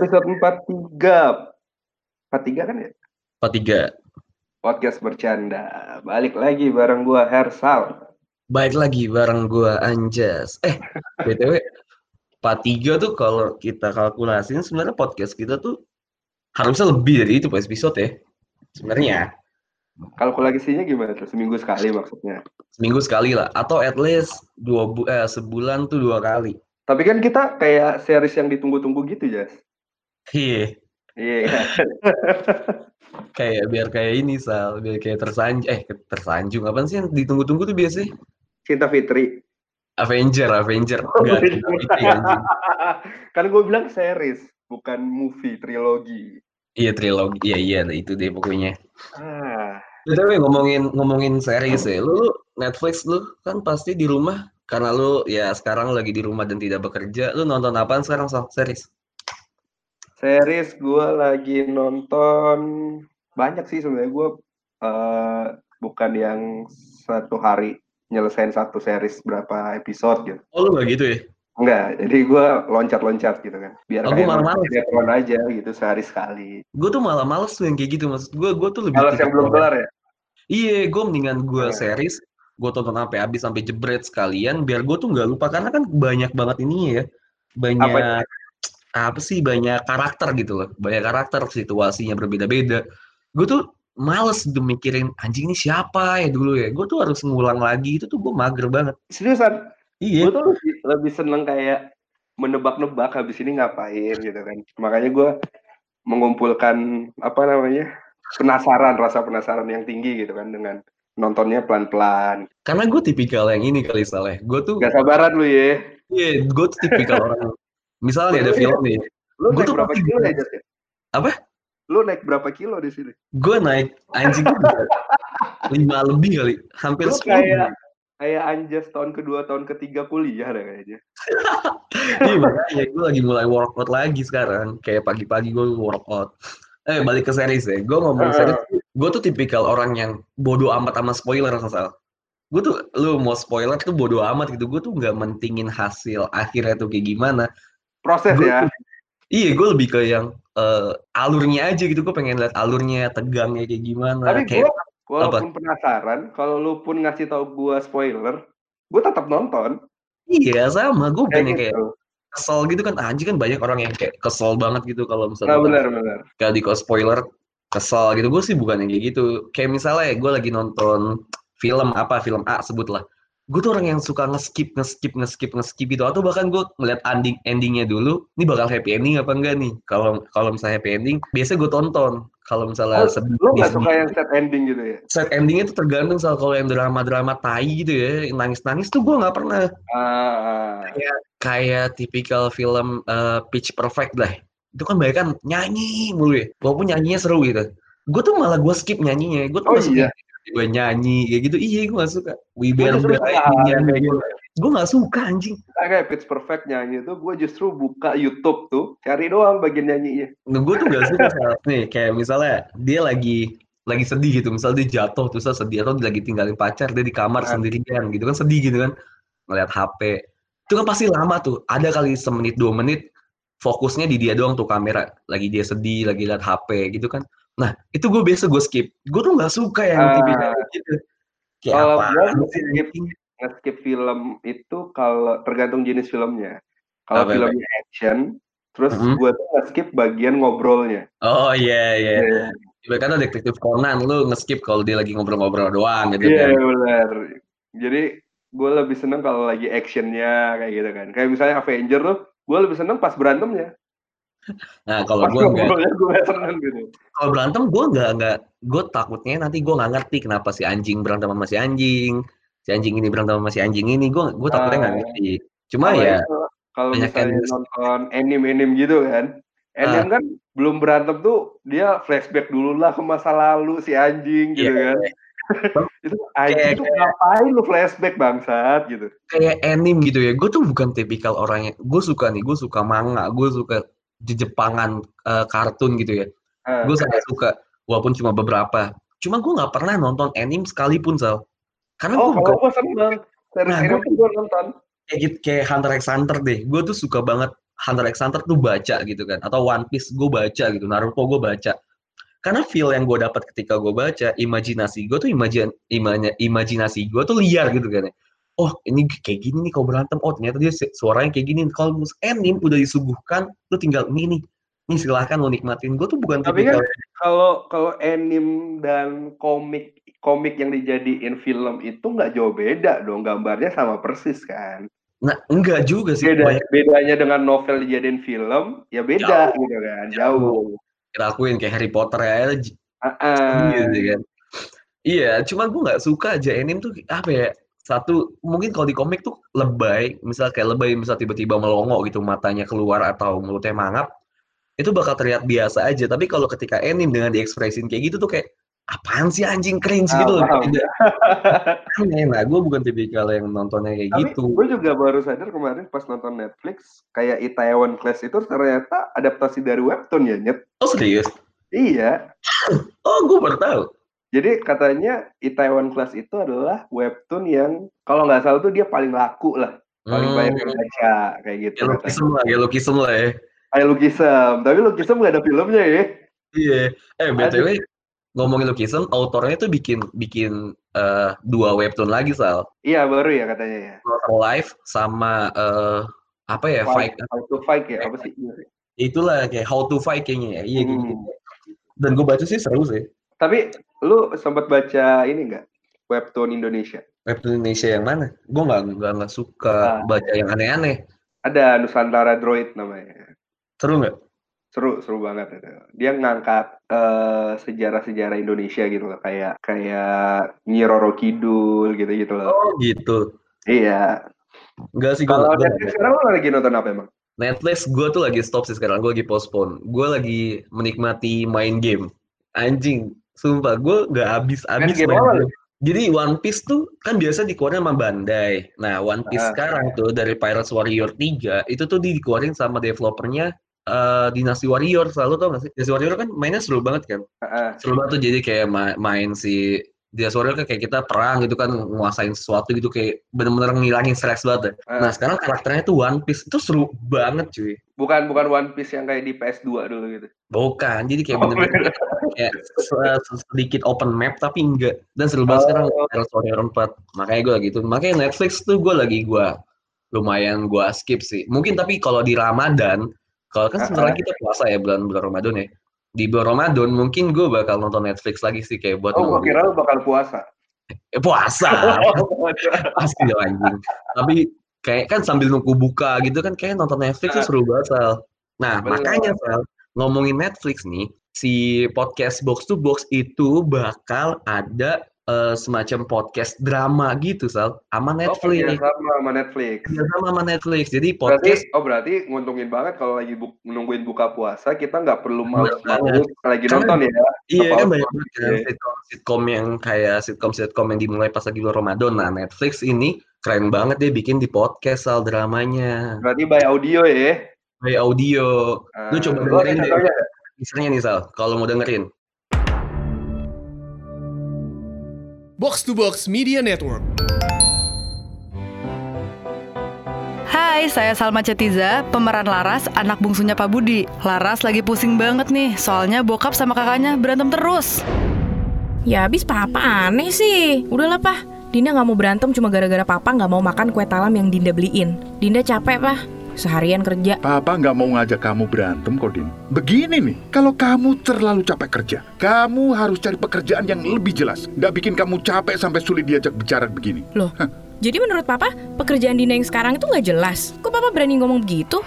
Episode 43. 43 kan ya? 43. Podcast bercanda. Balik lagi bareng gua Hersal. Baik lagi bareng gua Anjas. Eh, BTW 43 tuh kalau kita kalkulasiin sebenarnya podcast kita tuh harusnya lebih dari itu per episode ya. Sebenarnya Kalkulasinya gimana tuh? Seminggu sekali maksudnya. seminggu sekali lah atau at least dua bu eh, sebulan tuh dua kali. Tapi kan kita kayak series yang ditunggu-tunggu gitu, Jas. Iya, Iya. kayak biar kayak ini Sal, biar kayak tersanjung eh tersanjung apa sih yang ditunggu-tunggu tuh biasanya? Cinta Fitri. Avenger, Avenger. Oh, Enggak, Fitri, kan gue bilang series, bukan movie, trilogi. Iya trilogi, iya iya itu deh pokoknya. Ah, BTW ngomongin ngomongin series ya, lu, lu Netflix lu kan pasti di rumah karena lu ya sekarang lagi di rumah dan tidak bekerja, lu nonton apaan sekarang Sal? Series? Series gue lagi nonton banyak sih sebenarnya gue eh, bukan yang satu hari nyelesain satu series berapa episode gitu. Oh lu gak gitu ya? Enggak, jadi gue loncat-loncat gitu kan. Biar Oh, gua kayak malah males. sinetron aja gitu sehari sekali. Gue tuh malah males tuh yang kayak gitu maksud gue, gue tuh lebih Kalau yang belum kelar ya? Iya, gue mendingan gue Hmm. series, gue tonton sampai habis sampai jebret sekalian, biar gue tuh nggak lupa karena kan banyak banget ini ya, banyak apa sih banyak karakter gitu loh, banyak karakter situasinya berbeda-beda. Gue tuh males tuh mikirin anjing ini siapa ya dulu ya, gue tuh harus ngulang lagi itu tuh gue mager banget. Seriusan, Iya, gue tuh lebih, lebih seneng kayak menebak-nebak habis ini ngapain gitu kan. Makanya gue mengumpulkan apa namanya penasaran, rasa penasaran yang tinggi gitu kan dengan nontonnya pelan-pelan. karena gue tipikal yang ini kali salah. Gue tuh, Gak sabaran lu ya. iya, gue tuh tipikal orang. Misalnya ada film nih, Lu Gua naik tuh berapa kilo ya? Apa? Lu naik berapa kilo di sini? gue naik anjing bisa lima lebih kali, hampir Lu sepuluh. kayak kayak Anjas tahun kedua, tahun ketiga kuliah dah kayaknya. Iya makanya gue lagi mulai workout lagi sekarang. Kayak pagi-pagi gue workout. Eh balik ke series ya. Gue ngomong Heeh. series. Gue tuh tipikal orang yang bodoh amat sama spoiler asal. Gue tuh lu mau spoiler tuh bodoh amat gitu. Gue tuh nggak mentingin hasil akhirnya tuh kayak gimana. Proses Gua ya. Iya gue lebih ke yang eh, alurnya aja gitu. Gue pengen lihat alurnya, tegangnya kayak gimana. Tapi kayak gua walaupun penasaran, kalau lu pun ngasih tahu gua spoiler, gua tetap nonton. iya sama. Gue yang Kayak kayak gitu. kesel gitu kan. Anjing kan banyak orang yang kayak kesel banget gitu kalau misalnya. Nah, benar benar. kayak di spoiler kesel gitu gue sih bukan yang kayak gitu kayak misalnya gue lagi nonton film apa film A sebutlah gue tuh orang yang suka nge-skip nge-skip nge-skip nge-skip gitu atau bahkan gue ngeliat ending endingnya dulu ini bakal happy ending apa enggak nih kalau kalau misalnya happy ending biasa gue tonton kalau misalnya Oh, sedih nggak sedih. suka yang set ending gitu ya? set endingnya tuh tergantung soal kalau yang drama-drama tai gitu ya nangis nangis tuh gue nggak pernah Ah, ah. kayak tipikal film eh, Pitch Perfect lah. Itu kan banyak kan nyanyi mulu ya. Walaupun nyanyinya seru gitu. Gue tuh malah gue skip nyanyinya. Gue tuh Oh iya. Gue nyanyi kayak gitu. Iya gue gak suka. Gua Wiber justru suka hal yang kayak gitu. Gue gak suka anjing. Kayak Pitch Perfect nyanyi tuh, gue justru buka YouTube tuh, cari doang bagian nyanyinya. Nah, gue tuh gak suka saat nih. Kayak misalnya dia lagi lagi sedih gitu. Misalnya dia jatuh terus sedih atau dia lagi tinggalin pacar dia di kamar Ah. sendirian gitu kan sedih gitu kan ngeliat HP. Itu kan pasti lama tuh. Ada kali semenit dua menit fokusnya di dia doang tuh kamera lagi dia sedih lagi liat HP gitu kan nah itu gue biasa gue skip gue tuh nggak suka yang Ah. tipikal gitu kayak Kalau apa gua skip nge-skip film itu kalau tergantung jenis filmnya. Kalau Apa, apa? filmnya action, terus Mhm. gue tuh nge-skip bagian ngobrolnya. oh iya iya Iya, Ibarat kata detektif Conan lu nge-skip kalau dia lagi ngobrol-ngobrol doang gitu Iya kan benar. Jadi gue lebih seneng kalau lagi actionnya kayak gitu kan. Kayak misalnya Avenger tuh, gue lebih seneng pas berantemnya. Nah kalau gue gitu. kalau berantem gue nggak nggak gue takutnya nanti gue nggak ngerti kenapa si anjing berantem sama si anjing si anjing ini berantem sama si anjing ini gue gue takutnya nggak Ah. ngerti cuma Sama ya kalau Banyak misalnya anime. nonton anime-anime gitu kan. Anime Ah. kan belum berantem tuh dia flashback dulu lah ke masa lalu si anjing gitu Iya. kan. itu anjing Kayak- tuh ngapain lu flashback bangsat gitu. kayak anime gitu ya. Gue tuh bukan tipikal orang yang gue suka nih, gue suka manga, gue suka di Jepangan eh, kartun gitu ya. Ah, Gue sangat suka walaupun cuma beberapa. Cuma gue nggak pernah nonton anime sekalipun Sal. Karena oh, gue gue seneng. Series Nah, tuh gue nonton. kayak gitu, kayak Hunter x Hunter deh. Gue tuh suka banget Hunter x Hunter tuh baca gitu kan. Atau One Piece gue baca gitu. Naruto gue baca. Karena feel yang gue dapat ketika gue baca, imajinasi gue tuh imajin, imanya, imajinasi gue tuh liar gitu kan. ya. Oh ini kayak gini nih kalau berantem. Oh ternyata dia su- suaranya kayak gini. Kalau mus- anime udah disuguhkan, lu tinggal ini nih. Nih silahkan lo nikmatin. Gue tuh bukan Tapi kan kalau kalau anime dan komik komik yang dijadiin film itu nggak jauh beda dong gambarnya sama persis kan. Nah enggak juga sih. Beda Banyak bedanya dengan novel dijadiin film ya beda gitu kan jauh. kita kayak Harry Potter ya. Ah, ah. gitu kan. Iya, cuma gue nggak suka aja anime tuh apa ya? Satu mungkin kalau di komik tuh lebay, misal kayak lebay misal tiba-tiba melongo gitu matanya keluar atau mulutnya mangap, itu bakal terlihat biasa aja. Tapi kalau ketika anime dengan diekspresin kayak gitu tuh kayak apaan sih anjing cringe Ah, gitu loh. Tidak aneh. Nah, gue bukan tipikal yang nontonnya kayak Tapi gitu. gue juga baru sadar kemarin pas nonton Netflix kayak Itaewon Class itu ternyata adaptasi dari webtoon ya nyet. Oh serius? Iya. Oh, gue baru tahu. Jadi katanya Itaewon Class itu adalah webtoon yang kalau nggak salah tuh dia paling laku lah, paling banyak yang baca kayak gitu. Ya lukisem lah, ya lukisem lah ya. Kayak Lukisem, tapi Lukisem nggak ada filmnya ya. Iya. Eh btw ngomongin lukisem, autornya tuh bikin bikin eh, dua webtoon lagi sal. Iya baru ya katanya ya. Live sama eh, apa ya fight. Fight, how to fight ya apa sih? Itulah kayak how to fight kayaknya ya. Iya Hmm. gitu. Dan gue baca sih seru sih. Tapi lu sempat baca ini nggak webtoon Indonesia? Webtoon Indonesia yang mana? Gue nggak nggak nggak suka Ah. baca yang aneh-aneh. Ada Nusantara Droid namanya. Seru nggak? Seru, seru banget itu. Dia ngangkat eh, sejarah-sejarah Indonesia gitu loh, kayak kayak Nyi Roro Kidul gitu-gitu loh. Oh gitu. Iya. Enggak sih. Kalau Netflix sekarang lu lagi nonton apa emang? Netflix gue tuh lagi stop sih sekarang. Gue lagi postpone. Gue lagi menikmati main game. Anjing. Sumpah gue nggak habis-habis Main. Jadi One Piece tuh kan biasa dikeluarin sama Bandai. Nah, One Piece Ah. sekarang tuh dari Pirates Warrior 3 itu tuh dikeluarin sama developernya eh Dynasty Warrior. Selalu tau gak sih? Dynasty Warrior kan mainnya seru banget kan. Heeh. Seru banget tuh jadi kayak ma- main si Warrior kan kayak kita perang gitu kan nguasain sesuatu gitu kayak bener-bener ngilangin stres banget. ya. Ah. Nah, sekarang karakternya tuh One Piece itu seru banget cuy. Bukan bukan One Piece yang kayak di PS2 dulu gitu. Bukan, jadi kayak Oh, bener-bener kayak se- se- sedikit open map tapi enggak. Dan seru banget sekarang Oh. Pirates Warrior 4. Makanya gue gitu. Makanya Netflix tuh gue lagi gue lumayan gue skip sih. Mungkin tapi kalau di Ramadan, kalau kan sebentar lagi kita puasa ya bulan bulan Ramadan ya. Di bulan Ramadan mungkin gue bakal nonton Netflix lagi sih kayak buat Oh, nunggu- kira lu bakal puasa. Eh, puasa pasti dong anjing. Tapi kayak kan sambil nunggu buka gitu kan kayak nonton Netflix tuh seru banget Sal. Nah Bener. makanya Sal ngomongin Netflix nih si podcast box to box itu bakal ada eh, semacam podcast drama gitu Sal sama Oh, Netflix. sama sama Netflix. Iya sama sama Netflix. Jadi Berarti, podcast oh berarti nguntungin banget kalau lagi bu nungguin buka puasa kita nggak perlu males-males lagi Karena- nonton ya. Iya kan banyak banget kan sitcom sitcom yang kayak sitcom sitcom yang dimulai pas lagi bulan Ramadan. Nah Netflix ini keren banget dia bikin di podcast Sal dramanya. Berarti by audio ya. By audio. Lu Ah, coba dengerin deh. Misalnya nih Sal, kalau mau dengerin. Box to Box Media Network. Hai, saya Salma Cetiza, pemeran Laras, anak bungsunya Pak Budi. Laras lagi pusing banget nih, soalnya bokap sama kakaknya berantem terus. Ya abis papa aneh sih Udahlah pah Dinda nggak mau berantem cuma gara-gara papa nggak mau makan kue talam yang Dinda beliin Dinda capek pah Seharian kerja Papa nggak mau ngajak kamu berantem, Kodin. Begini nih, kalau kamu terlalu capek kerja, kamu harus cari pekerjaan yang lebih jelas. Nggak bikin kamu capek sampai sulit diajak bicara begini. Loh Jadi menurut papa Pekerjaan Dinda yang sekarang itu nggak jelas Kok papa berani ngomong begitu?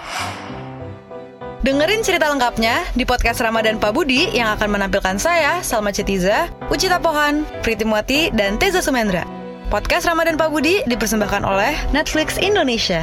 Dengerin cerita lengkapnya di podcast Ramadan Pak Budi yang akan menampilkan saya, Salma Cetiza, Ucita Pohan, Priti Muati, dan Teza Sumendra. Podcast Ramadan Pak Budi dipersembahkan oleh Netflix Indonesia.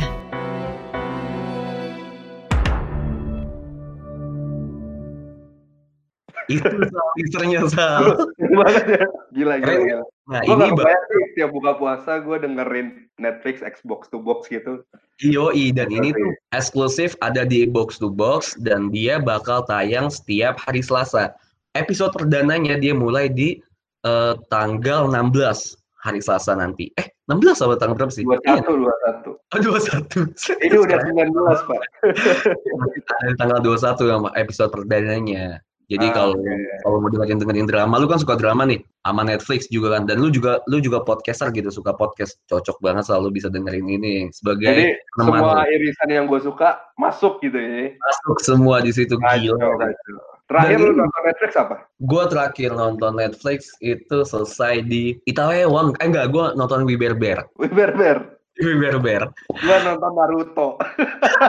Itu teasernya Sal. banget ya. Gila, gila, gila. Nah ini gak sih tiap buka puasa gue dengerin Netflix Xbox to box gitu. Yoi dan ini tuh eksklusif ada di box to box dan dia bakal tayang setiap hari Selasa. Episode perdananya dia mulai di eh, tanggal 16 hari Selasa nanti. Eh 16 apa tanggal berapa sih? Iya, 21, 21. oh, 21. Ini udah 19, Pak. ada tanggal 21 sama episode perdananya. Jadi Ah, kalau oke. kalau mau dengerin dengerin drama, lu kan suka drama nih, sama Netflix juga kan. Dan lu juga lu juga podcaster gitu, suka podcast, cocok banget selalu bisa dengerin ini sebagai Jadi peneman semua irisan yang gue suka masuk gitu ya. masuk semua di situ gila. kacau. Terakhir Dan lu nonton Netflix apa? Gue terakhir nonton Netflix itu selesai di Itaewon. Eh enggak, gue nonton Wiberber. Wiberber. Wiberber. Gue nonton Naruto.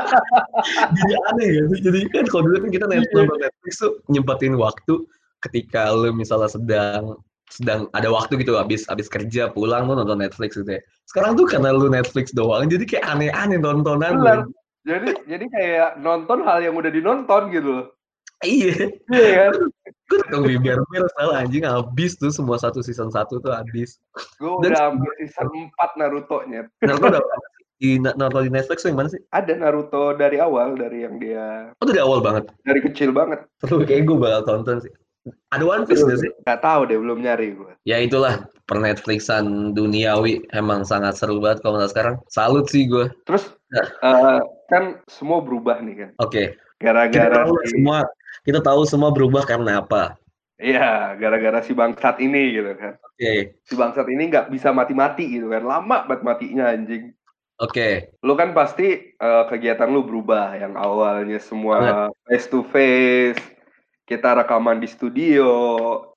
Jadi aneh ya. Jadi kan kalau dulu kan kita Iya. nonton Netflix tuh nyempetin waktu ketika lu misalnya sedang sedang ada waktu gitu habis habis kerja pulang lu nonton Netflix gitu ya. Sekarang tuh karena lu Netflix doang jadi kayak aneh-aneh lu. Jadi jadi kayak nonton hal yang udah dinonton gitu loh. Iya. Iya kan? Gue nonton Wiberber salah anjing habis tuh semua satu season satu tuh habis. Gue udah hampir season 4 Naruto-nya. Naruto udah di nonton di Netflix yang mana sih? Ada Naruto dari awal, dari yang dia Oh, dari awal banget. dari kecil banget. Seru kayak gue bakal tonton sih. Ada One Piece gak sih? Gak tahu deh, belum nyari gue. Ya itulah per Netflixan duniawi emang sangat seru banget kalau nggak sekarang. Salut sih gue. Terus Ya. eh, kan semua berubah nih kan. Oke. Kita Gara-gara semua kita tahu semua berubah karena apa. Iya, gara-gara si bangsat ini gitu kan. Oke. Si bangsat ini nggak bisa mati-mati gitu kan. Lama banget matinya anjing. Oke. Lu kan pasti eh, kegiatan lu berubah yang awalnya semua face to face, kita rekaman di studio,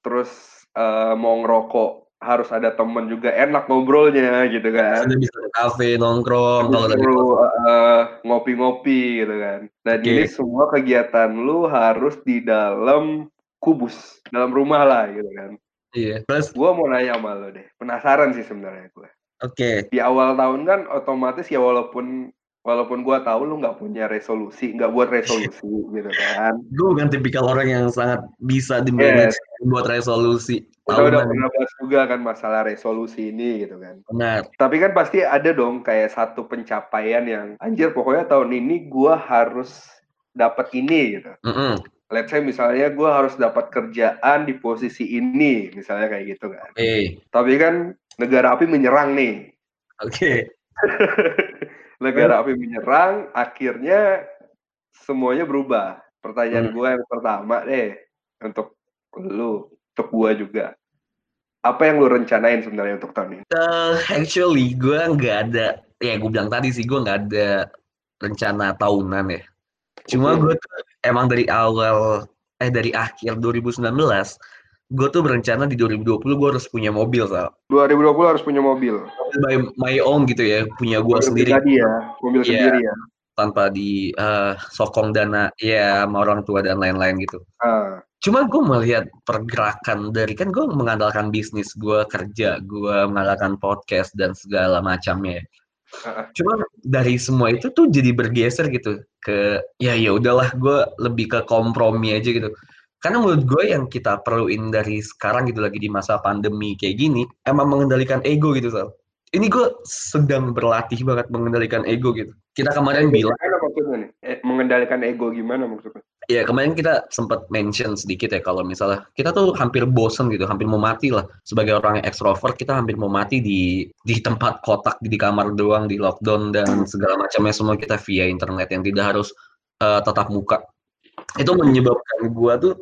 terus eh, mau ngerokok harus ada temen juga enak ngobrolnya gitu kan. Ada bisa ke kafe nongkrong kalau lagi eh, ngopi-ngopi gitu kan. Dan Oke. ini semua kegiatan lu harus di dalam kubus, dalam rumah lah gitu kan. Iya. Terus Gua mau nanya sama lu deh, penasaran sih sebenarnya gue. oke. Di awal tahun kan otomatis ya walaupun walaupun gua tahu lu nggak punya resolusi, nggak buat resolusi gitu kan. Gue bukan tipikal orang yang sangat bisa di manage buat resolusi Kita udah tahunan. pernah bahas juga kan masalah resolusi ini gitu kan. Benar. Tapi kan pasti ada dong kayak satu pencapaian yang anjir pokoknya tahun ini gua harus dapat ini gitu. Mm-mm. Let's say misalnya gua harus dapat kerjaan di posisi ini, misalnya kayak gitu kan. Oke. Tapi kan negara api menyerang nih. Oke. negara api menyerang, akhirnya semuanya berubah. Pertanyaan Hmm. gua yang pertama deh untuk lu, untuk gua juga. Apa yang lu rencanain sebenarnya untuk tahun ini? Eh, actually gue nggak ada ya gue bilang tadi sih gue nggak ada rencana tahunan ya cuma gue tuh emang dari awal eh dari akhir 2019 gue tuh berencana di 2020 gue harus punya mobil Sal. 2020 harus punya mobil. by my own gitu ya punya gue sendiri pribadi ya, mobil Iya. sendiri ya. tanpa di eh, sokong dana ya sama orang tua dan lain-lain gitu Ah, cuma gue melihat pergerakan dari kan gue mengandalkan bisnis gue kerja gue mengandalkan podcast dan segala macamnya Ah. cuma dari semua itu tuh jadi bergeser gitu ke ya ya udahlah gue lebih ke kompromi aja gitu karena menurut gue yang kita perluin dari sekarang gitu lagi di masa pandemi kayak gini emang mengendalikan ego gitu Sal. ini gue sedang berlatih banget mengendalikan ego gitu kita kemarin bilang gimana maksudnya nih? Eh, mengendalikan ego gimana maksudnya? Ya kemarin kita sempat mention sedikit ya kalau misalnya kita tuh hampir bosen gitu, hampir mau mati lah sebagai orang yang ekstrovert kita hampir mau mati di di tempat kotak di kamar doang di lockdown dan segala macamnya semua kita via internet yang tidak harus eh, tatap muka. Itu menyebabkan gua tuh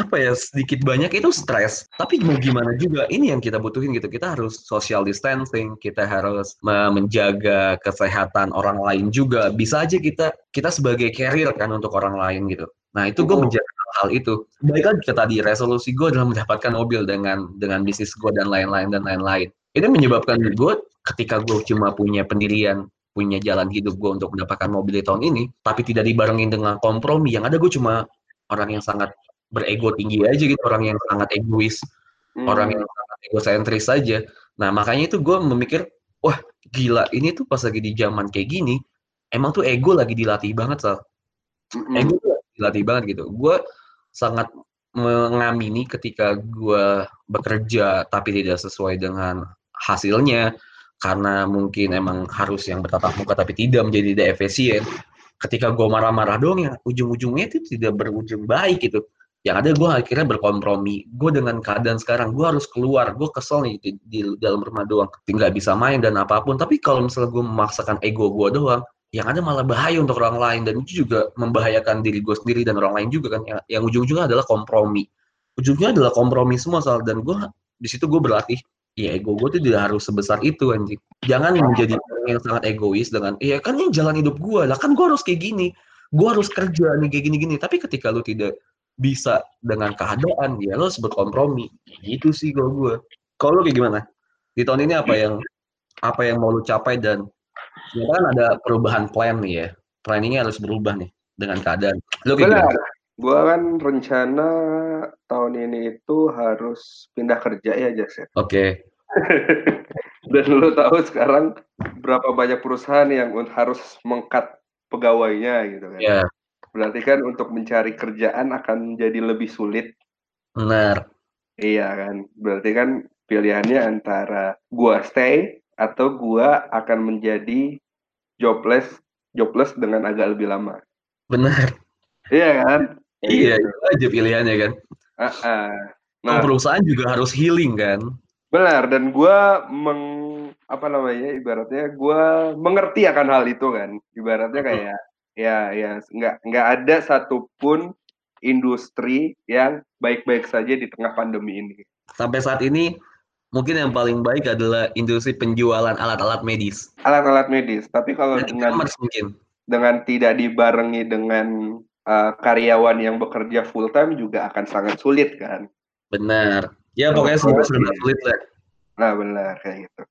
apa ya sedikit banyak itu stres. Tapi mau gimana juga ini yang kita butuhin gitu. Kita harus social distancing, kita harus me- menjaga kesehatan orang lain juga. Bisa aja kita kita sebagai carrier kan untuk orang lain gitu. Nah itu gue menjaga hal itu. Baik lagi ke tadi resolusi gue adalah mendapatkan mobil dengan dengan bisnis gue dan lain-lain dan lain-lain. Ini menyebabkan gue ketika gue cuma punya pendirian punya jalan hidup gue untuk mendapatkan mobil di tahun ini, tapi tidak dibarengin dengan kompromi. Yang ada gue cuma orang yang sangat berego tinggi aja gitu, orang yang sangat egois, Hmm. orang yang sangat egosentris saja. Nah makanya itu gue memikir, wah gila ini tuh pas lagi di zaman kayak gini, emang tuh ego lagi dilatih banget Sal. Mm-mm. Ego tuh dilatih banget gitu. Gue sangat mengamini ketika gue bekerja tapi tidak sesuai dengan hasilnya karena mungkin emang harus yang bertatap muka tapi tidak menjadi tidak efisien ketika gue marah-marah dong ya ujung-ujungnya itu tidak berujung baik gitu yang ada gue akhirnya berkompromi. Gue dengan keadaan sekarang gue harus keluar. Gue kesel nih di, di dalam rumah doang. Tinggal bisa main dan apa pun. Tapi kalau misalnya gue memaksakan ego gue doang yang ada malah bahaya untuk orang lain. Dan itu juga membahayakan diri gue sendiri dan orang lain juga kan. Yang, yang ujung-ujungnya adalah kompromi. Ujungnya adalah kompromi semua soal dan gue di situ gue berlatih ya ego gue tuh tidak harus sebesar itu anjing. Jangan menjadi orang yang sangat egois dengan iya kan ini jalan hidup gue lah kan gue harus kayak gini. Gue harus kerja nih kayak gini-gini. Tapi ketika lu tidak bisa dengan keadaan ya lo harus berkompromi gitu sih kalau gue kalau lo kayak gimana di tahun ini apa yang apa yang mau lo capai dan ya kan ada perubahan plan nih ya planningnya harus berubah nih dengan keadaan lo kayak Benar. gimana Gua kan rencana tahun ini itu harus pindah kerja ya, Jas. ya. oke Dan lu tahu sekarang berapa banyak perusahaan yang harus mengkat pegawainya gitu kan. ya Berarti kan untuk mencari kerjaan akan jadi lebih sulit. benar Iya kan. Berarti kan pilihannya antara gua stay atau gua akan menjadi jobless jobless dengan agak lebih lama. benar Iya kan? Iya itu aja pilihannya kan ah. Kalau Nah, perusahaan juga harus healing kan benar dan gua meng apa namanya ibaratnya gua mengerti akan hal itu kan. Ibaratnya kayak ya ya nggak nggak ada satupun industri yang baik-baik saja di tengah pandemi ini. sampai saat ini mungkin yang paling baik adalah industri penjualan alat-alat medis Alat-alat medis, tapi kalau dan dengan mungkin dengan tidak dibarengi dengan uh, karyawan yang bekerja full time juga akan sangat sulit kan. benar ya pokoknya semua serba sulit lah Nah benar kayak gitu.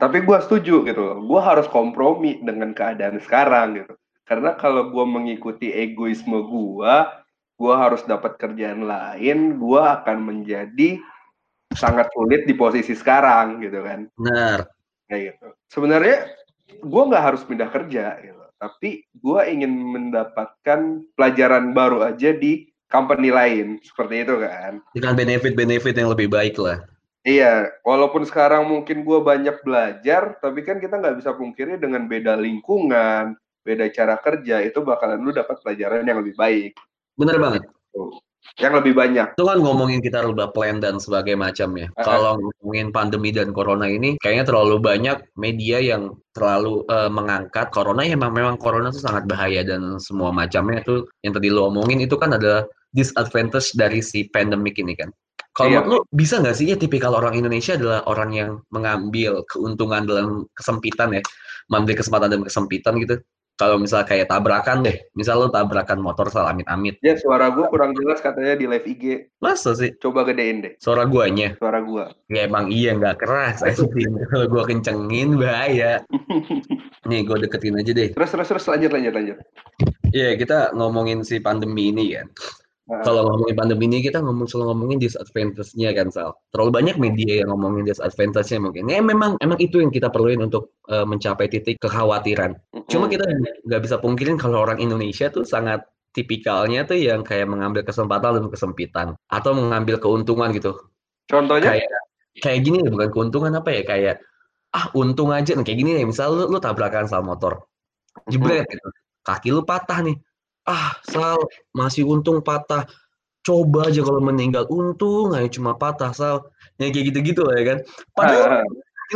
Tapi gua setuju gitu loh. Gue harus kompromi dengan keadaan sekarang gitu. Karena kalau gua mengikuti egoisme gua, gua harus dapat kerjaan lain, gua akan menjadi sangat sulit di posisi sekarang gitu kan. benar Kayak gitu. Sebenarnya gua nggak harus pindah kerja gitu. Tapi gua ingin mendapatkan pelajaran baru aja di company lain seperti itu kan. dengan benefit-benefit yang lebih baik lah Iya, walaupun sekarang mungkin gue banyak belajar, tapi kan kita nggak bisa pungkiri dengan beda lingkungan, beda cara kerja, itu bakalan lu dapat pelajaran yang lebih baik, benar banget yang lebih banyak. itu kan ngomongin kita rubah plan dan sebagainya macamnya. Ah. Kalau ngomongin pandemi dan corona ini, kayaknya terlalu banyak media yang terlalu eh, mengangkat corona ya memang memang corona itu sangat bahaya dan semua macamnya itu yang tadi lo omongin itu kan adalah disadvantage dari si pandemic ini kan. Kalau Iya. menurut lo bisa nggak sih ya tipikal orang Indonesia adalah orang yang mengambil keuntungan dalam kesempitan ya, mengambil kesempatan dalam kesempitan gitu. Kalau misalnya kayak tabrakan deh, misal lo tabrakan motor salah amit-amit, Ya suara gue kurang jelas katanya di live IG, masa sih coba gedein deh suara guanya? suara gue. Ya emang iya nggak keras. Kalau gua kencengin bahaya. Nih gua deketin aja deh. Terus terus terus lanjut lanjut lanjut. Iya kita ngomongin si pandemi ini kan. Nah, Kalau ngomongin pandemi ini kita ngomong selalu ngomongin disadvantage-nya kan Sal. Terlalu banyak media yang ngomongin disadvantage-nya mungkin. Ya memang emang itu yang kita perluin untuk eh, mencapai titik kekhawatiran. Cuma kita nggak bisa pungkirin kalau orang Indonesia tuh sangat tipikalnya tuh yang kayak mengambil kesempatan dan kesempitan. Atau mengambil keuntungan gitu. contohnya? Kayak kayak gini bukan keuntungan apa ya kayak ah untung aja. Nih kayak gini nih misal lu, lu tabrakan sama motor. Jebret gitu. Kaki lu patah nih ah sal masih untung patah. Coba aja kalau meninggal untung aja cuma patah sal. Ya kayak gitu-gitu lah ya kan. Padahal Ah,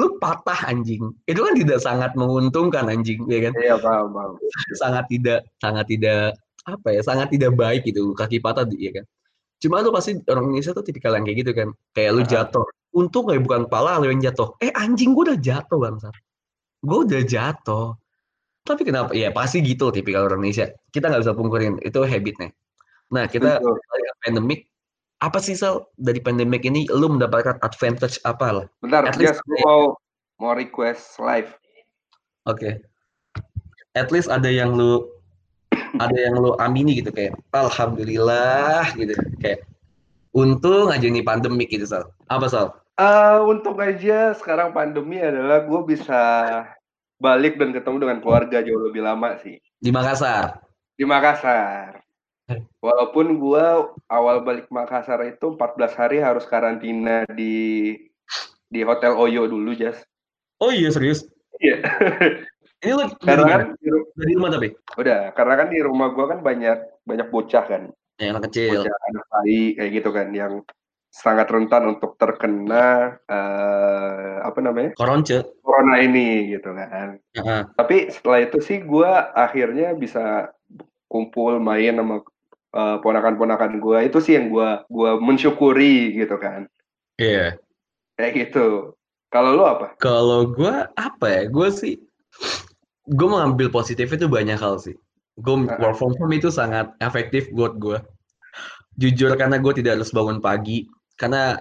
lu patah anjing. Itu kan tidak sangat menguntungkan anjing ya kan. Iya paham paham. sangat tidak sangat tidak apa ya sangat tidak baik gitu kaki patah ya kan. Cuma lu pasti orang Indonesia tuh tipikal yang kayak gitu kan. Kayak lu jatuh. Untung kayak bukan pala lu yang jatuh. Eh anjing gua udah jatuh bangsat. Gua udah jatuh tapi kenapa ya pasti gitu tipikal orang Indonesia kita nggak bisa pungkirin itu habitnya nah kita Betul. ke pandemic apa sih Sal dari pandemic ini lu mendapatkan advantage apa lah Bentar, At least gue mau mau request live. Oke. At least ada yang lu ada yang lu amini gitu kayak alhamdulillah gitu kayak untung aja nih pandemik gitu Sal. Apa Sal? Eh, untung aja sekarang pandemi adalah gue bisa balik dan ketemu dengan keluarga jauh lebih lama sih Di Makassar. di Makassar. Walaupun gua awal balik Makassar itu 14 hari harus karantina di di Hotel Oyo dulu, Jas. Oh iya serius? Iya. Ini lu karena kan di ru- Dari rumah tapi? udah, karena kan di rumah gua kan banyak banyak bocah kan. Ya, anak kecil. Bocah anak bayi kayak gitu kan yang sangat rentan untuk terkena eh apa namanya? Koronce. corona ini gitu kan. Heeh. Tapi setelah itu sih gua akhirnya bisa kumpul main sama eh, ponakan-ponakan gua itu sih yang gua gua mensyukuri gitu kan. Iya. Kayak gitu. Kalau lu apa? Kalau gue apa ya? Gue sih gue mengambil positif itu banyak hal sih. Gue Heeh. work from home itu sangat efektif buat gue. Jujur karena gue tidak harus bangun pagi. Karena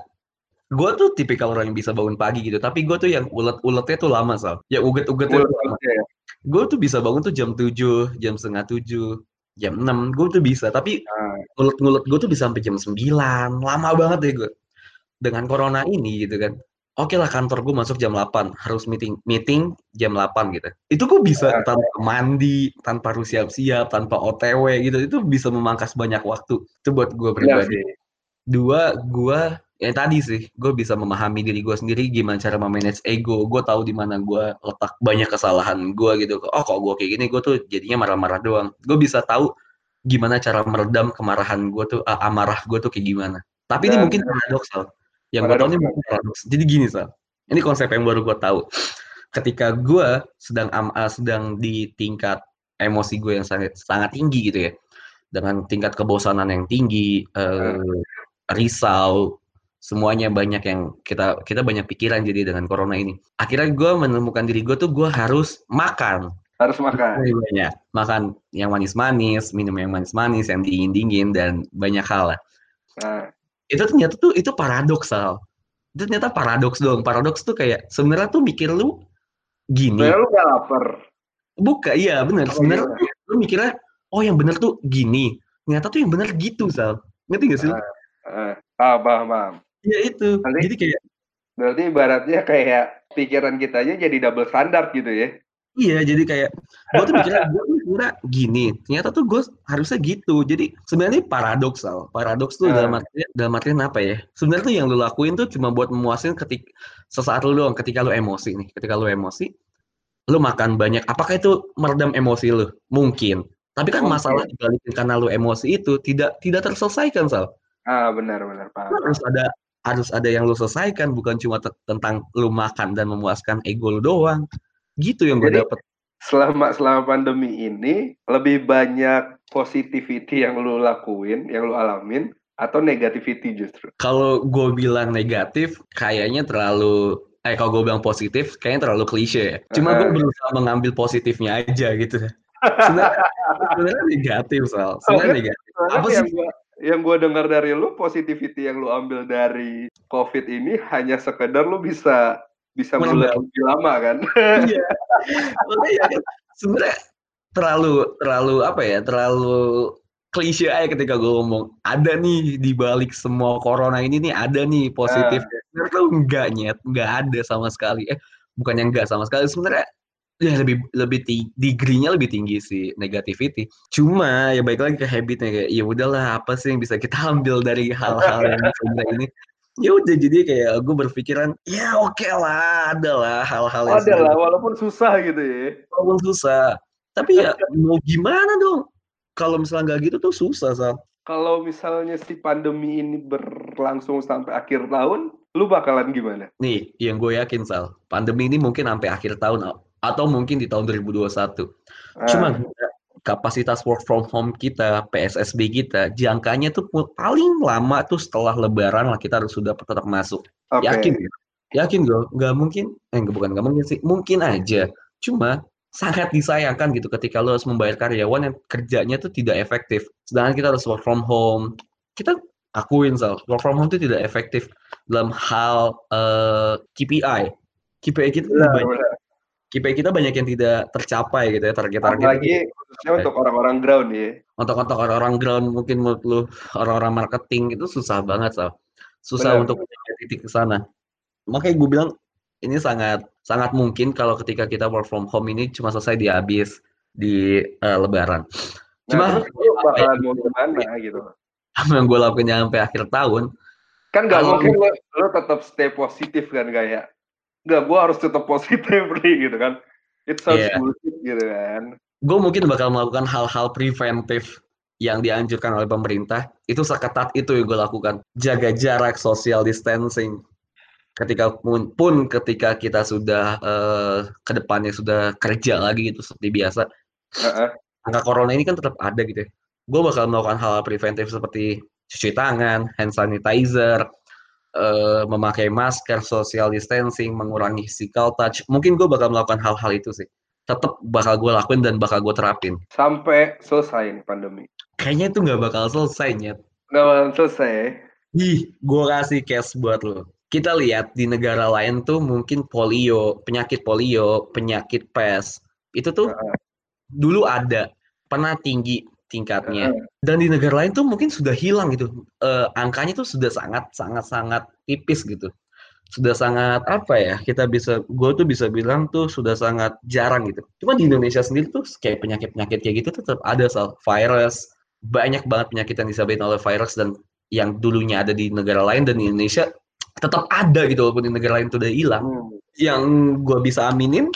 gue tuh tipikal orang yang bisa bangun pagi gitu. Tapi gue tuh yang ulet-uletnya tuh lama sal. Ya uget-ugetnya lama. ya. Gue tuh bisa bangun tuh jam 7, jam setengah 7, jam 6. Gue tuh bisa. Tapi Nah, ngulet-ngulet gue tuh bisa sampai jam 9. Lama banget deh gue. Dengan corona ini gitu kan. Oke lah kantor gue masuk jam 8. Harus meeting meeting jam 8 gitu. Itu gue bisa Ah. tanpa mandi, tanpa harus siap-siap, tanpa OTW gitu. Itu bisa memangkas banyak waktu. Itu buat gue iya pribadi. sih. Dua, gue yang tadi sih, gue bisa memahami diri gue sendiri gimana cara memanage ego. Gue tahu di mana gue letak banyak kesalahan gue gitu. Oh kok gue kayak gini, gue tuh jadinya marah-marah doang. Gue bisa tahu gimana cara meredam kemarahan gue tuh, ah, amarah gue tuh kayak gimana. Tapi ini Dan- mungkin paradoksal. Yang gue tahu ini mungkin paradoks. Jadi gini Sal, ini konsep yang baru gue tahu. Ketika gue sedang am- ah, sedang di tingkat emosi gue yang sangat sangat tinggi gitu ya, dengan tingkat kebosanan yang tinggi, eh, risau, semuanya banyak yang kita kita banyak pikiran jadi dengan corona ini. Akhirnya gue menemukan diri gue tuh gue harus makan Harus makan. banyak makan yang manis-manis, minum yang manis-manis, yang dingin-dingin dan banyak hal lah. Nah, Itu ternyata tuh itu paradoksal. Itu ternyata paradoks dong. Paradoks tuh kayak sebenarnya tuh mikir lu gini. sebenarnya lu gak lapar. Buka, iya bener. Oh, Sebenarnya iya. lu mikirnya oh yang bener tuh gini. Ternyata tuh yang bener gitu, Sal. Ngerti gak sih? lu? Eh, ah, paham, paham. Iya itu. Nanti- Jadi kayak Berarti ibaratnya kayak pikiran kita aja jadi double standar gitu ya. Iya, jadi kayak gue tuh mikirnya gue tuh kira gini, ternyata tuh gue harusnya gitu. Jadi sebenarnya paradoksal. Paradoks tuh Ah. dalam artian dalam artian apa ya? Sebenarnya tuh yang lu lakuin tuh cuma buat memuasin ketik sesaat lu doang. Ketika lu emosi nih, ketika lu emosi, lu makan banyak. Apakah itu meredam emosi lu? Mungkin. Tapi kan masalah dibalik karena lu emosi itu tidak tidak terselesaikan, Sal. Ah, benar, benar, paham. harus ada harus ada yang lu selesaikan bukan cuma te- tentang lu makan dan memuaskan ego lu doang. Gitu yang gue dapet. selama selama pandemi ini lebih banyak positivity yang lu lakuin, yang lu alamin atau negativity justru? kalau gue bilang negatif kayaknya terlalu eh kalau gue bilang positif kayaknya terlalu klise. Ya cuma gue berusaha mengambil positifnya aja gitu. Sebenarnya sebenarnya negatif soal sebenarnya negatif. Apa yang sih? gua yang gua dengar dari lu positivity yang lu ambil dari COVID ini hanya sekedar lu bisa bisa mulai lebih lama kan? iya. Makanya kan sebenarnya terlalu terlalu apa ya terlalu klise aja ketika gue ngomong ada nih di balik semua corona ini nih ada nih positif. Sebenarnya tuh enggak nyet. Enggak ada sama sekali. Eh bukan yang enggak sama sekali. Sebenarnya ya lebih lebih tinggi degree-nya lebih tinggi sih negativity cuma ya baik lagi ke habitnya kayak ya udahlah apa sih yang bisa kita ambil dari hal-hal yang sebenarnya ini ya udah jadi kayak gue berpikiran ya oke lah ada lah hal-hal yang Ada lah, walaupun susah gitu ya. walaupun susah. Tapi ya mau gimana dong? Kalau misalnya nggak gitu tuh susah, Sal. Kalau misalnya si pandemi ini berlangsung sampai akhir tahun, lu bakalan gimana? Nih, yang gue yakin, Sal. Pandemi ini mungkin sampai akhir tahun atau mungkin di tahun 2021. Ah, Cuma kapasitas work from home kita, PSSB kita, jangkanya tuh paling lama tuh setelah lebaran lah kita harus sudah tetap masuk. oke. Yakin? Yakin gue? Nggak mungkin? Eh, bukan nggak mungkin sih. Mungkin aja. Cuma sangat disayangkan gitu ketika lo harus membayar karyawan yang kerjanya tuh tidak efektif. Sedangkan kita harus work from home. Kita akuin, Sal, work from home itu tidak efektif dalam hal eh, KPI. KPI kita Benar, banyak. KPI kita banyak yang tidak tercapai gitu ya target-target. Apalagi khususnya untuk orang-orang untuk ya. Untuk-untuk orang-orang ground mungkin menurut lu orang-orang marketing itu susah banget, Sal. Susah Benar. untuk mencapai titik ke sana. Makanya gue bilang ini sangat sangat mungkin kalau ketika kita work from home ini cuma selesai di habis di eh, lebaran. Nah, Cuma lu bakalan mau gimana gitu. apa yang gue lakuin sampai akhir tahun, Kan Kalau- mungkin lo, lo tetap stay positif kan kayak nggak gue harus tetap positif gitu kan. It sounds Iya. bullshit gitu kan. gue mungkin bakal melakukan hal-hal preventif yang dianjurkan oleh pemerintah. Itu seketat itu yang gue lakukan. Jaga jarak, social distancing. Ketika pun, pun ketika kita sudah eh, ke depannya sudah kerja lagi gitu seperti biasa, Heeh. angka corona ini kan tetap ada gitu ya. Gue bakal melakukan hal preventif seperti cuci tangan, hand sanitizer, eh, memakai masker, social distancing, mengurangi physical touch. Mungkin gue bakal melakukan hal-hal itu sih. Tetap bakal gue lakuin dan bakal gue terapin. Sampai selesai nih pandemi. Kayaknya itu nggak bakal selesai, Nyet. Nggak bakalan selesai. Ih, gue kasih cash buat lo. Kita lihat di negara lain tuh mungkin polio, penyakit polio, penyakit pes. Itu tuh dulu ada, pernah tinggi tingkatnya. Dan di negara lain tuh mungkin sudah hilang gitu. Eh, angkanya tuh sudah sangat, sangat, sangat tipis gitu. Sudah sangat, apa ya, kita bisa, gue tuh bisa bilang tuh sudah sangat jarang gitu. Cuma di Indonesia sendiri tuh kayak penyakit-penyakit kayak gitu tetap ada, Sal. Virus, banyak banget penyakit yang disebabkan oleh virus dan yang dulunya ada di negara lain dan di Indonesia tetap ada gitu walaupun di negara lain itu udah hilang. Hmm. Yang gue bisa aminin,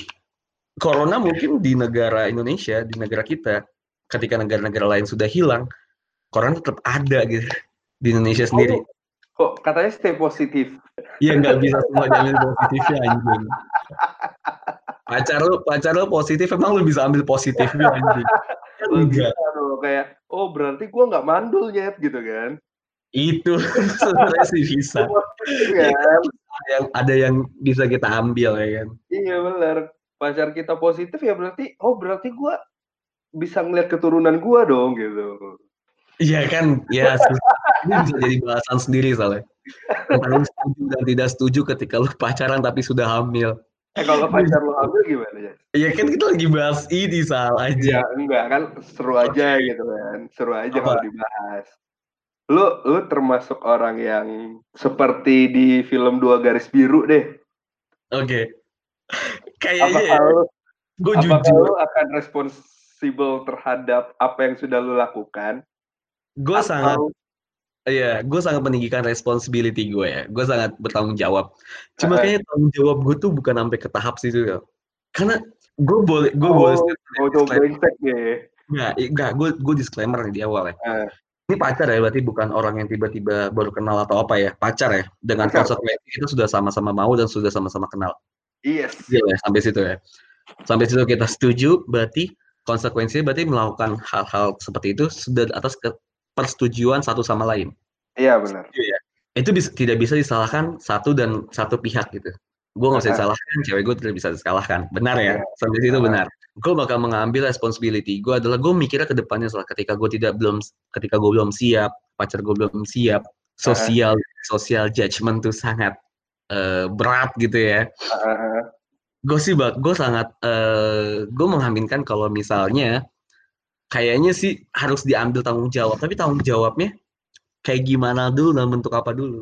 corona mungkin di negara Indonesia, di negara kita, ketika negara-negara lain sudah hilang, corona tetap ada gitu di Indonesia sendiri. Kok katanya stay positif? Iya nggak bisa semua jamin positifnya anjing. Pacar lu, pacar lu positif, emang lu bisa ambil positifnya anjing. Enggak. Kayak oh berarti gua nggak mandul nyet gitu kan? Itu sebenarnya sih bisa. Iya kan? Ada yang, ada yang bisa kita ambil ya kan. Iya benar. Pacar kita positif ya berarti oh berarti gua bisa ngeliat keturunan gua dong gitu. Iya kan, ya ini bisa jadi bahasan sendiri soalnya. Lu setuju dan tidak setuju ketika lu pacaran tapi sudah hamil. Eh kalau pacar lo hamil gimana ya? Iya kan kita lagi bahas ini Ya aja. enggak kan seru aja gitu kan. Seru aja kalau dibahas. Lu lu termasuk orang yang seperti di film Dua Garis Biru deh. Oke. Kayaknya Apakah ya, lu, gue apakah jujur, lu akan responsibel terhadap apa yang sudah lu lakukan? gue sangat Atau Iya, gue sangat meninggikan responsibility gue ya. Gue sangat bertanggung jawab. Cuma Heeh. kayaknya tanggung jawab gue tuh bukan sampai ke tahap situ ya. Karena gue boleh, gue boleh oh, coba disclaimer. brengsek ya. Nggak, gue gue disclaimer di awal ya. Eh. Ini pacar ya, berarti bukan orang yang tiba-tiba baru kenal atau apa ya. Pacar ya, dengan Pacar. konsekuensi kita sudah sama-sama mau dan sudah sama-sama kenal. Yes. Iya ya, sampai situ ya. Sampai situ kita setuju, berarti konsekuensinya berarti melakukan hal-hal seperti itu sudah atas persetujuan satu sama lain. Iya benar. itu bisa, tidak bisa disalahkan satu dan satu pihak gitu. Gue nggak bisa disalahkan, cewek gue tidak bisa disalahkan. Benar ya, Iya. sampai situ Benar. Gue bakal mengambil responsibility. Gue adalah gue mikirnya ke depannya setelah ketika gue tidak belum, ketika gue belum siap, pacar gue belum siap, sosial sosial judgment tuh sangat eh, berat gitu ya. Gue sih bak, gue sangat, eh gue mengaminkan kalau misalnya kayaknya sih harus diambil tanggung jawab, tapi tanggung jawabnya kayak gimana dulu dan bentuk apa dulu.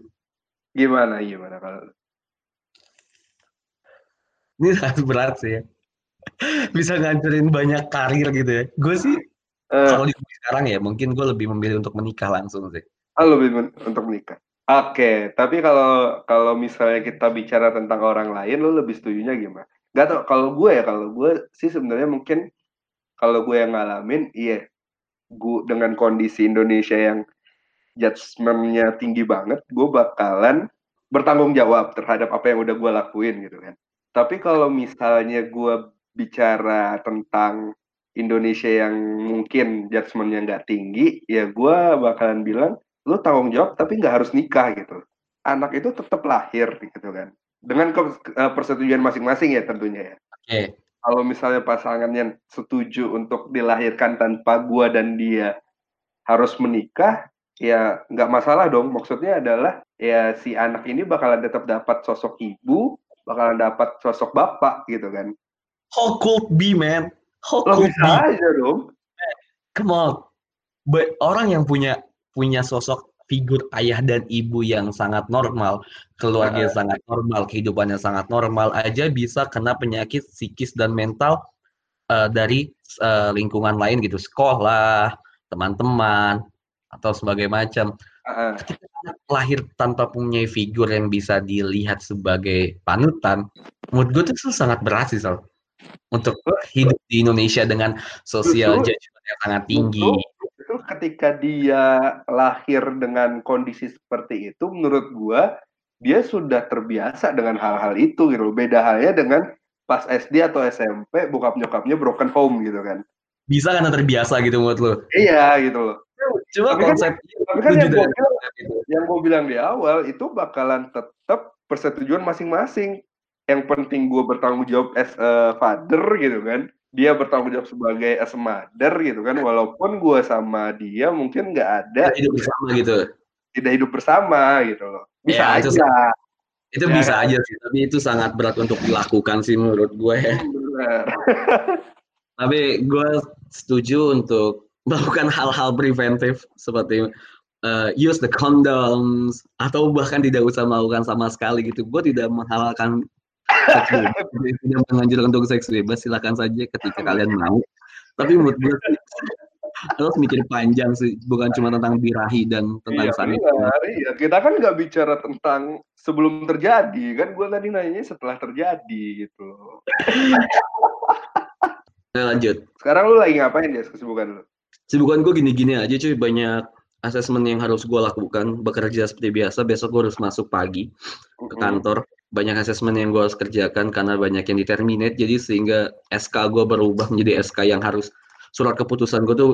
Gimana gimana kalau Ini sangat berat sih ya. Bisa ngancurin banyak karir gitu ya. Gue sih eh kalau di sekarang ya mungkin gue lebih memilih untuk menikah langsung sih. ah, lebih men- untuk menikah. Oke, tapi kalau kalau misalnya kita bicara tentang orang lain, lo lebih setujunya gimana? Gak tau, kalau gue ya, kalau gue sih sebenarnya mungkin kalau gue yang ngalamin, iya, gue dengan kondisi Indonesia yang judgement-nya tinggi banget, gue bakalan bertanggung jawab terhadap apa yang udah gue lakuin gitu kan. Tapi kalau misalnya gue bicara tentang Indonesia yang mungkin judgement-nya nggak tinggi, ya gue bakalan bilang, lu tanggung jawab tapi nggak harus nikah gitu. Anak itu tetap lahir gitu kan. Dengan eh, persetujuan masing-masing ya tentunya ya. Oke. Kalau misalnya pasangannya setuju untuk dilahirkan tanpa gua dan dia harus menikah, ya nggak masalah dong. Maksudnya adalah ya si anak ini bakalan tetap dapat sosok ibu, bakalan dapat sosok bapak gitu kan. How could be man? How Lo could bisa be? aja dong. Come on. Ba- orang yang punya punya sosok figur ayah dan ibu yang sangat normal, keluarga yang sangat normal, kehidupannya sangat normal aja bisa kena penyakit psikis dan mental uh, dari uh, lingkungan lain gitu, sekolah, teman-teman, atau sebagai macam. Ketika anak lahir tanpa punya figur yang bisa dilihat sebagai panutan, menurut gue itu sangat berat sih, Sal. Untuk hidup di Indonesia dengan sosial judgment yang sangat tinggi. Justru, justru ketika dia lahir dengan kondisi seperti itu, menurut gua dia sudah terbiasa dengan hal-hal itu gitu. loh. Beda halnya dengan pas SD atau SMP bokap nyokapnya broken home gitu kan. Bisa karena terbiasa gitu menurut lo. Iya gitu loh. Cuma Tapi kan- konsep Tapi kan setuju yang gue bilang, yang gue bilang di awal itu bakalan tetap persetujuan masing-masing. Yang penting gue bertanggung jawab as a father gitu kan. Dia bertanggung jawab sebagai as a mother gitu kan. Walaupun gue sama dia mungkin nggak ada hidup bersama gitu. tidak hidup bersama gitu loh. Bisa Ya, itu aja. Itu Ya bisa kan? aja sih, tapi itu sangat berat untuk dilakukan sih menurut gue. Benar. Tapi gue setuju untuk melakukan hal-hal preventif seperti uh, use the condoms atau bahkan tidak usah melakukan sama sekali gitu. Gue tidak menghalalkan seks bebas, tidak menganjurkan untuk seks bebas. Silakan saja ketika kalian mau. Tapi menurut gue harus mikir panjang sih, bukan cuma tentang birahi dan tentang Iya sanit. iya. Kita kan nggak bicara tentang sebelum terjadi, kan gue tadi nanya setelah terjadi gitu. Nah, lanjut. Sekarang lu lagi ngapain ya kesibukan lu? Sibukan gue gini-gini aja cuy, banyak asesmen yang harus gue lakukan, bekerja seperti biasa, besok gue harus masuk pagi ke kantor, banyak asesmen yang gue harus kerjakan karena banyak yang diterminate, jadi sehingga SK gue berubah menjadi SK yang harus, surat keputusan gue tuh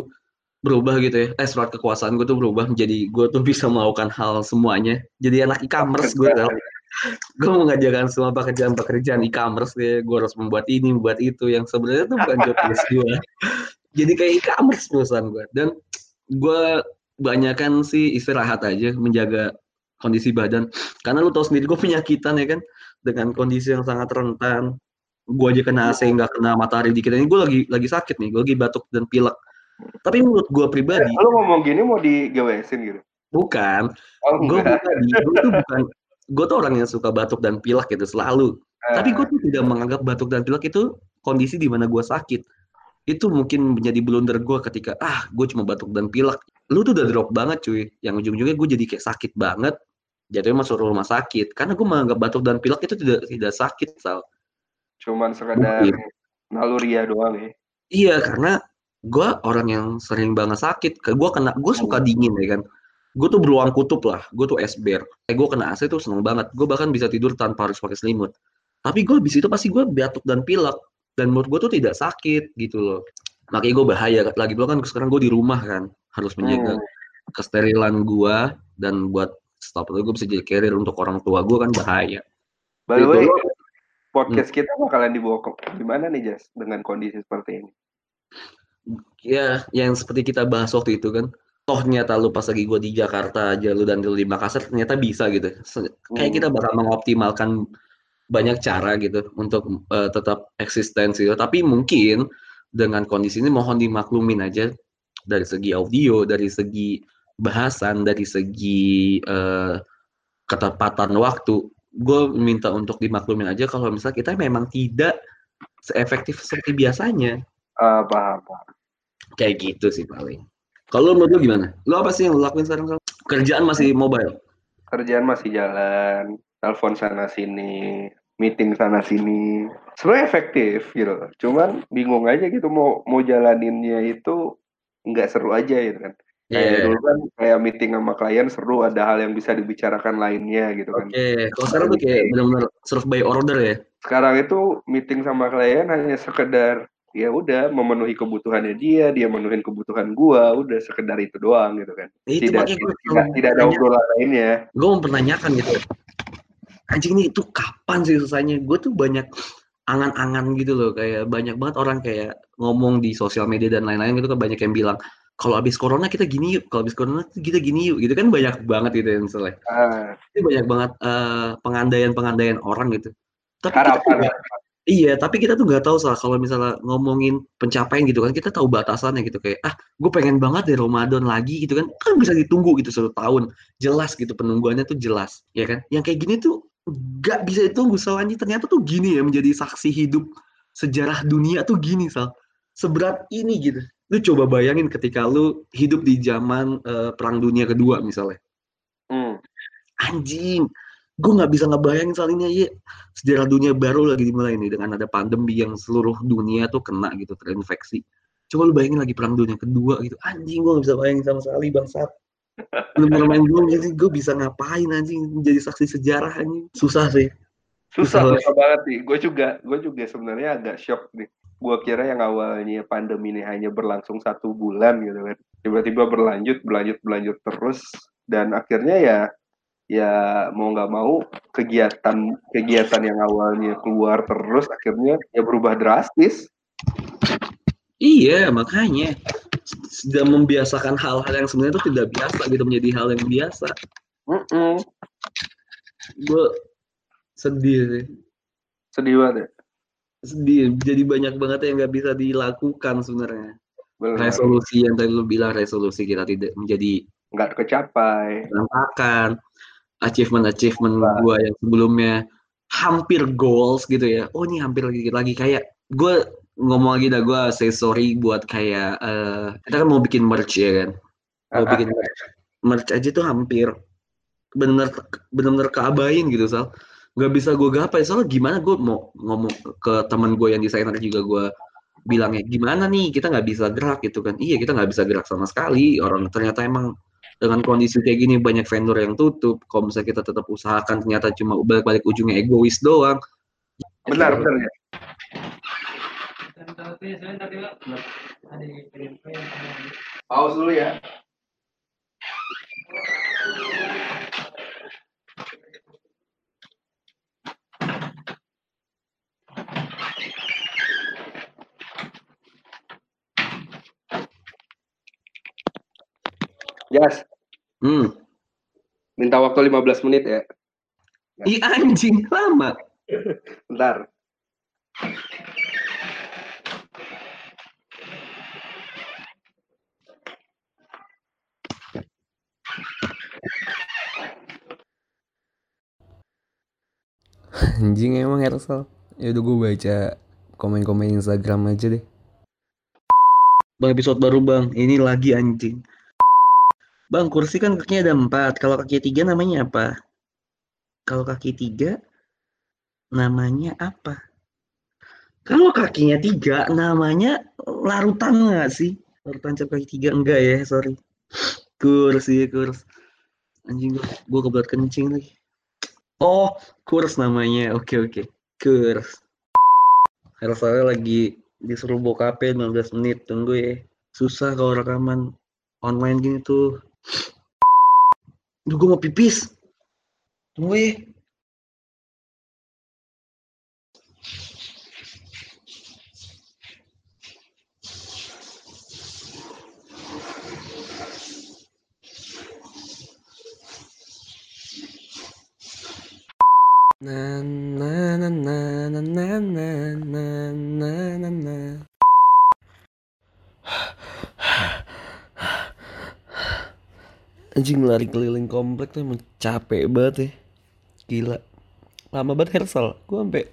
berubah gitu ya, eh surat kekuasaan gue tuh berubah menjadi gue tuh bisa melakukan hal semuanya, jadi anak e-commerce gue tau. Gue mengajarkan semua pekerjaan-pekerjaan e-commerce ya, gue harus membuat ini, membuat itu, yang sebenarnya tuh bukan job desk gue. Jadi kayak e-commerce perusahaan gue, dan gue banyakan sih istirahat aja menjaga kondisi badan. Karena lu tahu sendiri gue penyakitan ya kan dengan kondisi yang sangat rentan. Gue aja kena AC nggak kena matahari dikit. Ini gue lagi lagi sakit nih gue lagi batuk dan pilek. Tapi menurut gue pribadi Lu ngomong gini mau di GWS-in gitu? bukan. Oh gue pribadi gue tuh bukan gue tuh orang yang suka batuk dan pilek gitu selalu. Tapi gue tuh tidak menganggap batuk dan pilek itu kondisi di mana gue sakit. Itu mungkin menjadi blunder gue ketika ah gue cuma batuk dan pilek. Lu tuh udah drop banget cuy. Yang ujung-ujungnya gue jadi kayak sakit banget jatuhnya masuk rumah sakit. Karena gue menganggap batuk dan pilek itu tidak tidak sakit sal. Cuman sekedar Mungkin. naluria doang ya. iya karena gue orang yang sering banget sakit. Gue kena gue suka dingin ya kan. Gue tuh beruang kutub lah. Gue tuh esber eh gue kena AC tuh seneng banget. Gue bahkan bisa tidur tanpa harus pakai selimut. Tapi gue habis itu pasti gue batuk dan pilek. Dan menurut gue tuh tidak sakit gitu loh. Makanya gue bahaya. Lagi pula kan sekarang gue di rumah kan. Harus menjaga Hmm. kesterilan gue dan buat stop itu gue bisa jadi carrier untuk orang tua gue kan bahaya By the way, Itu. podcast kita bakalan dibawa ke gimana nih Jas dengan kondisi seperti ini? ya yang seperti kita bahas waktu itu kan toh ternyata lu pas lagi gue di Jakarta aja lu dan lu di Makassar ternyata bisa gitu kayak Hmm. kita bakal mengoptimalkan banyak cara gitu untuk eh, tetap eksistensi tapi mungkin dengan kondisi ini mohon dimaklumin aja dari segi audio dari segi bahasan dari segi eh, ketepatan waktu gue minta untuk dimaklumin aja kalau misalnya kita memang tidak seefektif seperti biasanya Ah, paham, paham. kayak gitu sih paling. Kalau menurut lu gimana? Lu apa sih yang lu lakuin sekarang? Kerjaan masih mobile. Kerjaan masih jalan, telepon sana sini, meeting sana sini. Sebenarnya efektif gitu. loh. Cuman bingung aja gitu mau mau jalaninnya itu nggak seru aja gitu kan. Kayak Iya. dulu kan kayak meeting sama klien seru ada hal yang bisa dibicarakan lainnya gitu kan. Oke, kalau sekarang tuh kayak benar-benar serve by order ya. Sekarang itu meeting sama klien hanya sekedar ya udah memenuhi kebutuhannya dia, dia memenuhi kebutuhan gua, udah sekedar itu doang gitu kan. Itu Tidak gue tidak, tidak ada obrolan lainnya. Gue mau mempertanyakan gitu. Anjing ini itu kapan sih selesainya? Gue tuh banyak angan-angan gitu loh, kayak banyak banget orang kayak ngomong di sosial media dan lain-lain gitu kan banyak yang bilang kalau habis corona kita gini yuk, kalau habis corona kita gini yuk, gitu kan banyak banget gitu yang misalnya. Ah, Ini banyak banget eh, pengandaian-pengandaian orang gitu. Tapi kita nggak- Iya, tapi kita tuh nggak tahu salah kalau misalnya ngomongin pencapaian gitu kan, kita tahu batasannya gitu kayak ah, gue pengen banget deh Ramadan lagi gitu kan, kan bisa ditunggu gitu satu tahun, jelas gitu penungguannya tuh jelas, ya kan? Yang kayak gini tuh nggak bisa ditunggu soalnya ternyata tuh gini ya menjadi saksi hidup sejarah dunia tuh gini sal. seberat ini gitu. Lu coba bayangin ketika lu hidup di zaman eh, Perang Dunia Kedua misalnya. Hmm. Anjing, gue nggak bisa ngebayangin soal ini ya. Sejarah dunia baru lagi dimulai nih dengan ada pandemi yang seluruh dunia tuh kena gitu terinfeksi. Coba lu bayangin lagi Perang Dunia Kedua gitu. Anjing, gue nggak bisa bayangin sama sekali bangsat. Belum pernah main game jadi gue bisa ngapain anjing jadi saksi sejarah anjing. Susah sih. Susah, Susah. susah banget nih. Gue juga, gue juga sebenarnya agak shock nih. Gue kira yang awalnya pandemi ini hanya berlangsung satu bulan gitu kan. Tiba-tiba berlanjut, berlanjut, berlanjut terus. Dan akhirnya ya, ya mau nggak mau kegiatan kegiatan yang awalnya keluar terus akhirnya ya berubah drastis. Iya, makanya sudah membiasakan hal-hal yang sebenarnya itu tidak biasa gitu menjadi hal yang biasa. Mm-mm. Gue sedih sih. Sedih banget ya. Sedih. Jadi banyak banget yang nggak bisa dilakukan sebenarnya. Benar. Resolusi yang tadi lu bilang resolusi kita tidak menjadi Nggak kecapai. berantakan. Achievement-achievement Wah. gua yang sebelumnya hampir goals gitu ya. Oh ini hampir lagi lagi kayak gue ngomong lagi dah gue say sorry buat kayak eh kita kan mau bikin merch ya kan. Mau Ah, bikin merch. Merch aja tuh hampir benar-benar keabain gitu sal. Gak bisa gue gapai. Soalnya gimana gue mau ngomong ke teman gue yang desainer juga gue bilangnya gimana nih? Kita nggak bisa gerak gitu kan. Iya kita nggak bisa gerak sama sekali. Orang ternyata emang dengan kondisi kayak gini banyak vendor yang tutup. Kalau misalnya kita tetap usahakan ternyata cuma balik-balik ujungnya egois doang. Benar, benar. Ya. Pause dulu ya. Jas, hmm minta waktu 15 menit ya. Ih anjing lama Bentar. Anjing emang Hersal. Ya udah gue baca komen-komen Instagram aja deh. bang episode baru bang ini lagi anjing bang kursi kan kakinya ada empat. Kalau kaki tiga namanya apa? Kalau kaki tiga namanya apa? Kalau kakinya tiga namanya larutan nggak sih? Larutan cap kaki tiga enggak ya sorry. Kurs iya kurs. Anjing gua gua kebelat kencing lagi. Oh kurs namanya. Oke oke. Kurs. Hersal lagi disuruh bokapnya 15 menit. Tunggu ya. Susah kalau rekaman online gini tuh Du pipis, op i Na na na na na na na na na na. Anjing lari keliling komplek tuh emang capek banget ya. Gila. Lama banget Hersal. Gue sampai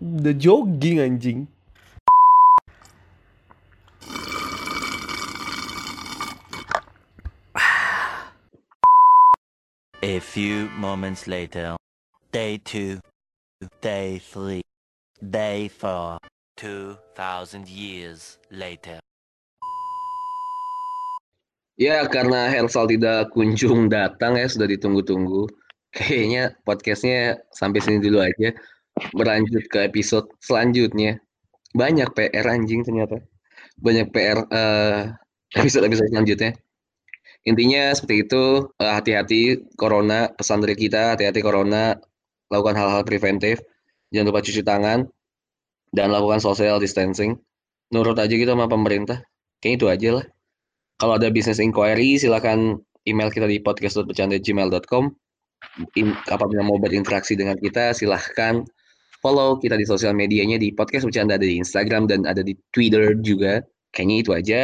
udah jogging anjing. A few moments later, day two, day three, day four, two thousand years later. Ya, karena Hersal tidak kunjung datang ya, sudah ditunggu-tunggu. Kayaknya podcastnya sampai sini dulu aja. Berlanjut ke episode selanjutnya. Banyak PR anjing ternyata. Banyak PR eh, episode-episode selanjutnya. Intinya seperti itu, eh, hati-hati corona, pesan dari kita, hati-hati corona, lakukan hal-hal preventif, jangan lupa cuci tangan, dan lakukan social distancing. Nurut aja gitu sama pemerintah. Kayaknya itu aja lah. Kalau ada business inquiry, silakan email kita di podcast.bercanda@gmail.com. Apabila mau berinteraksi dengan kita, silahkan follow kita di sosial medianya di podcast bercanda ada di Instagram dan ada di Twitter juga. Kayaknya itu aja.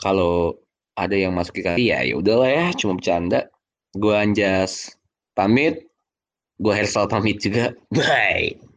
Kalau ada yang masuk ke kali ya ya udahlah ya, cuma bercanda. Gua Anjas pamit. Gua Hersal pamit juga. Bye.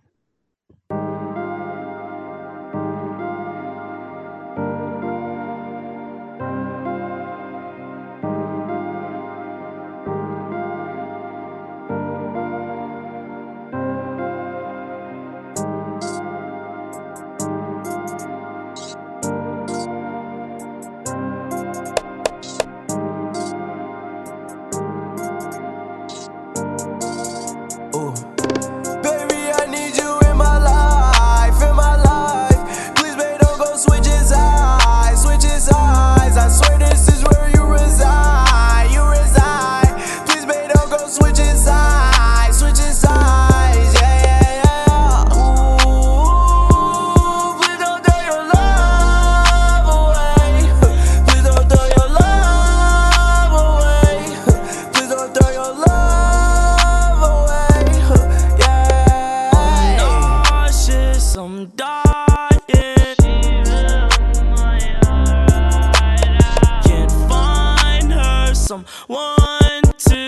one, two.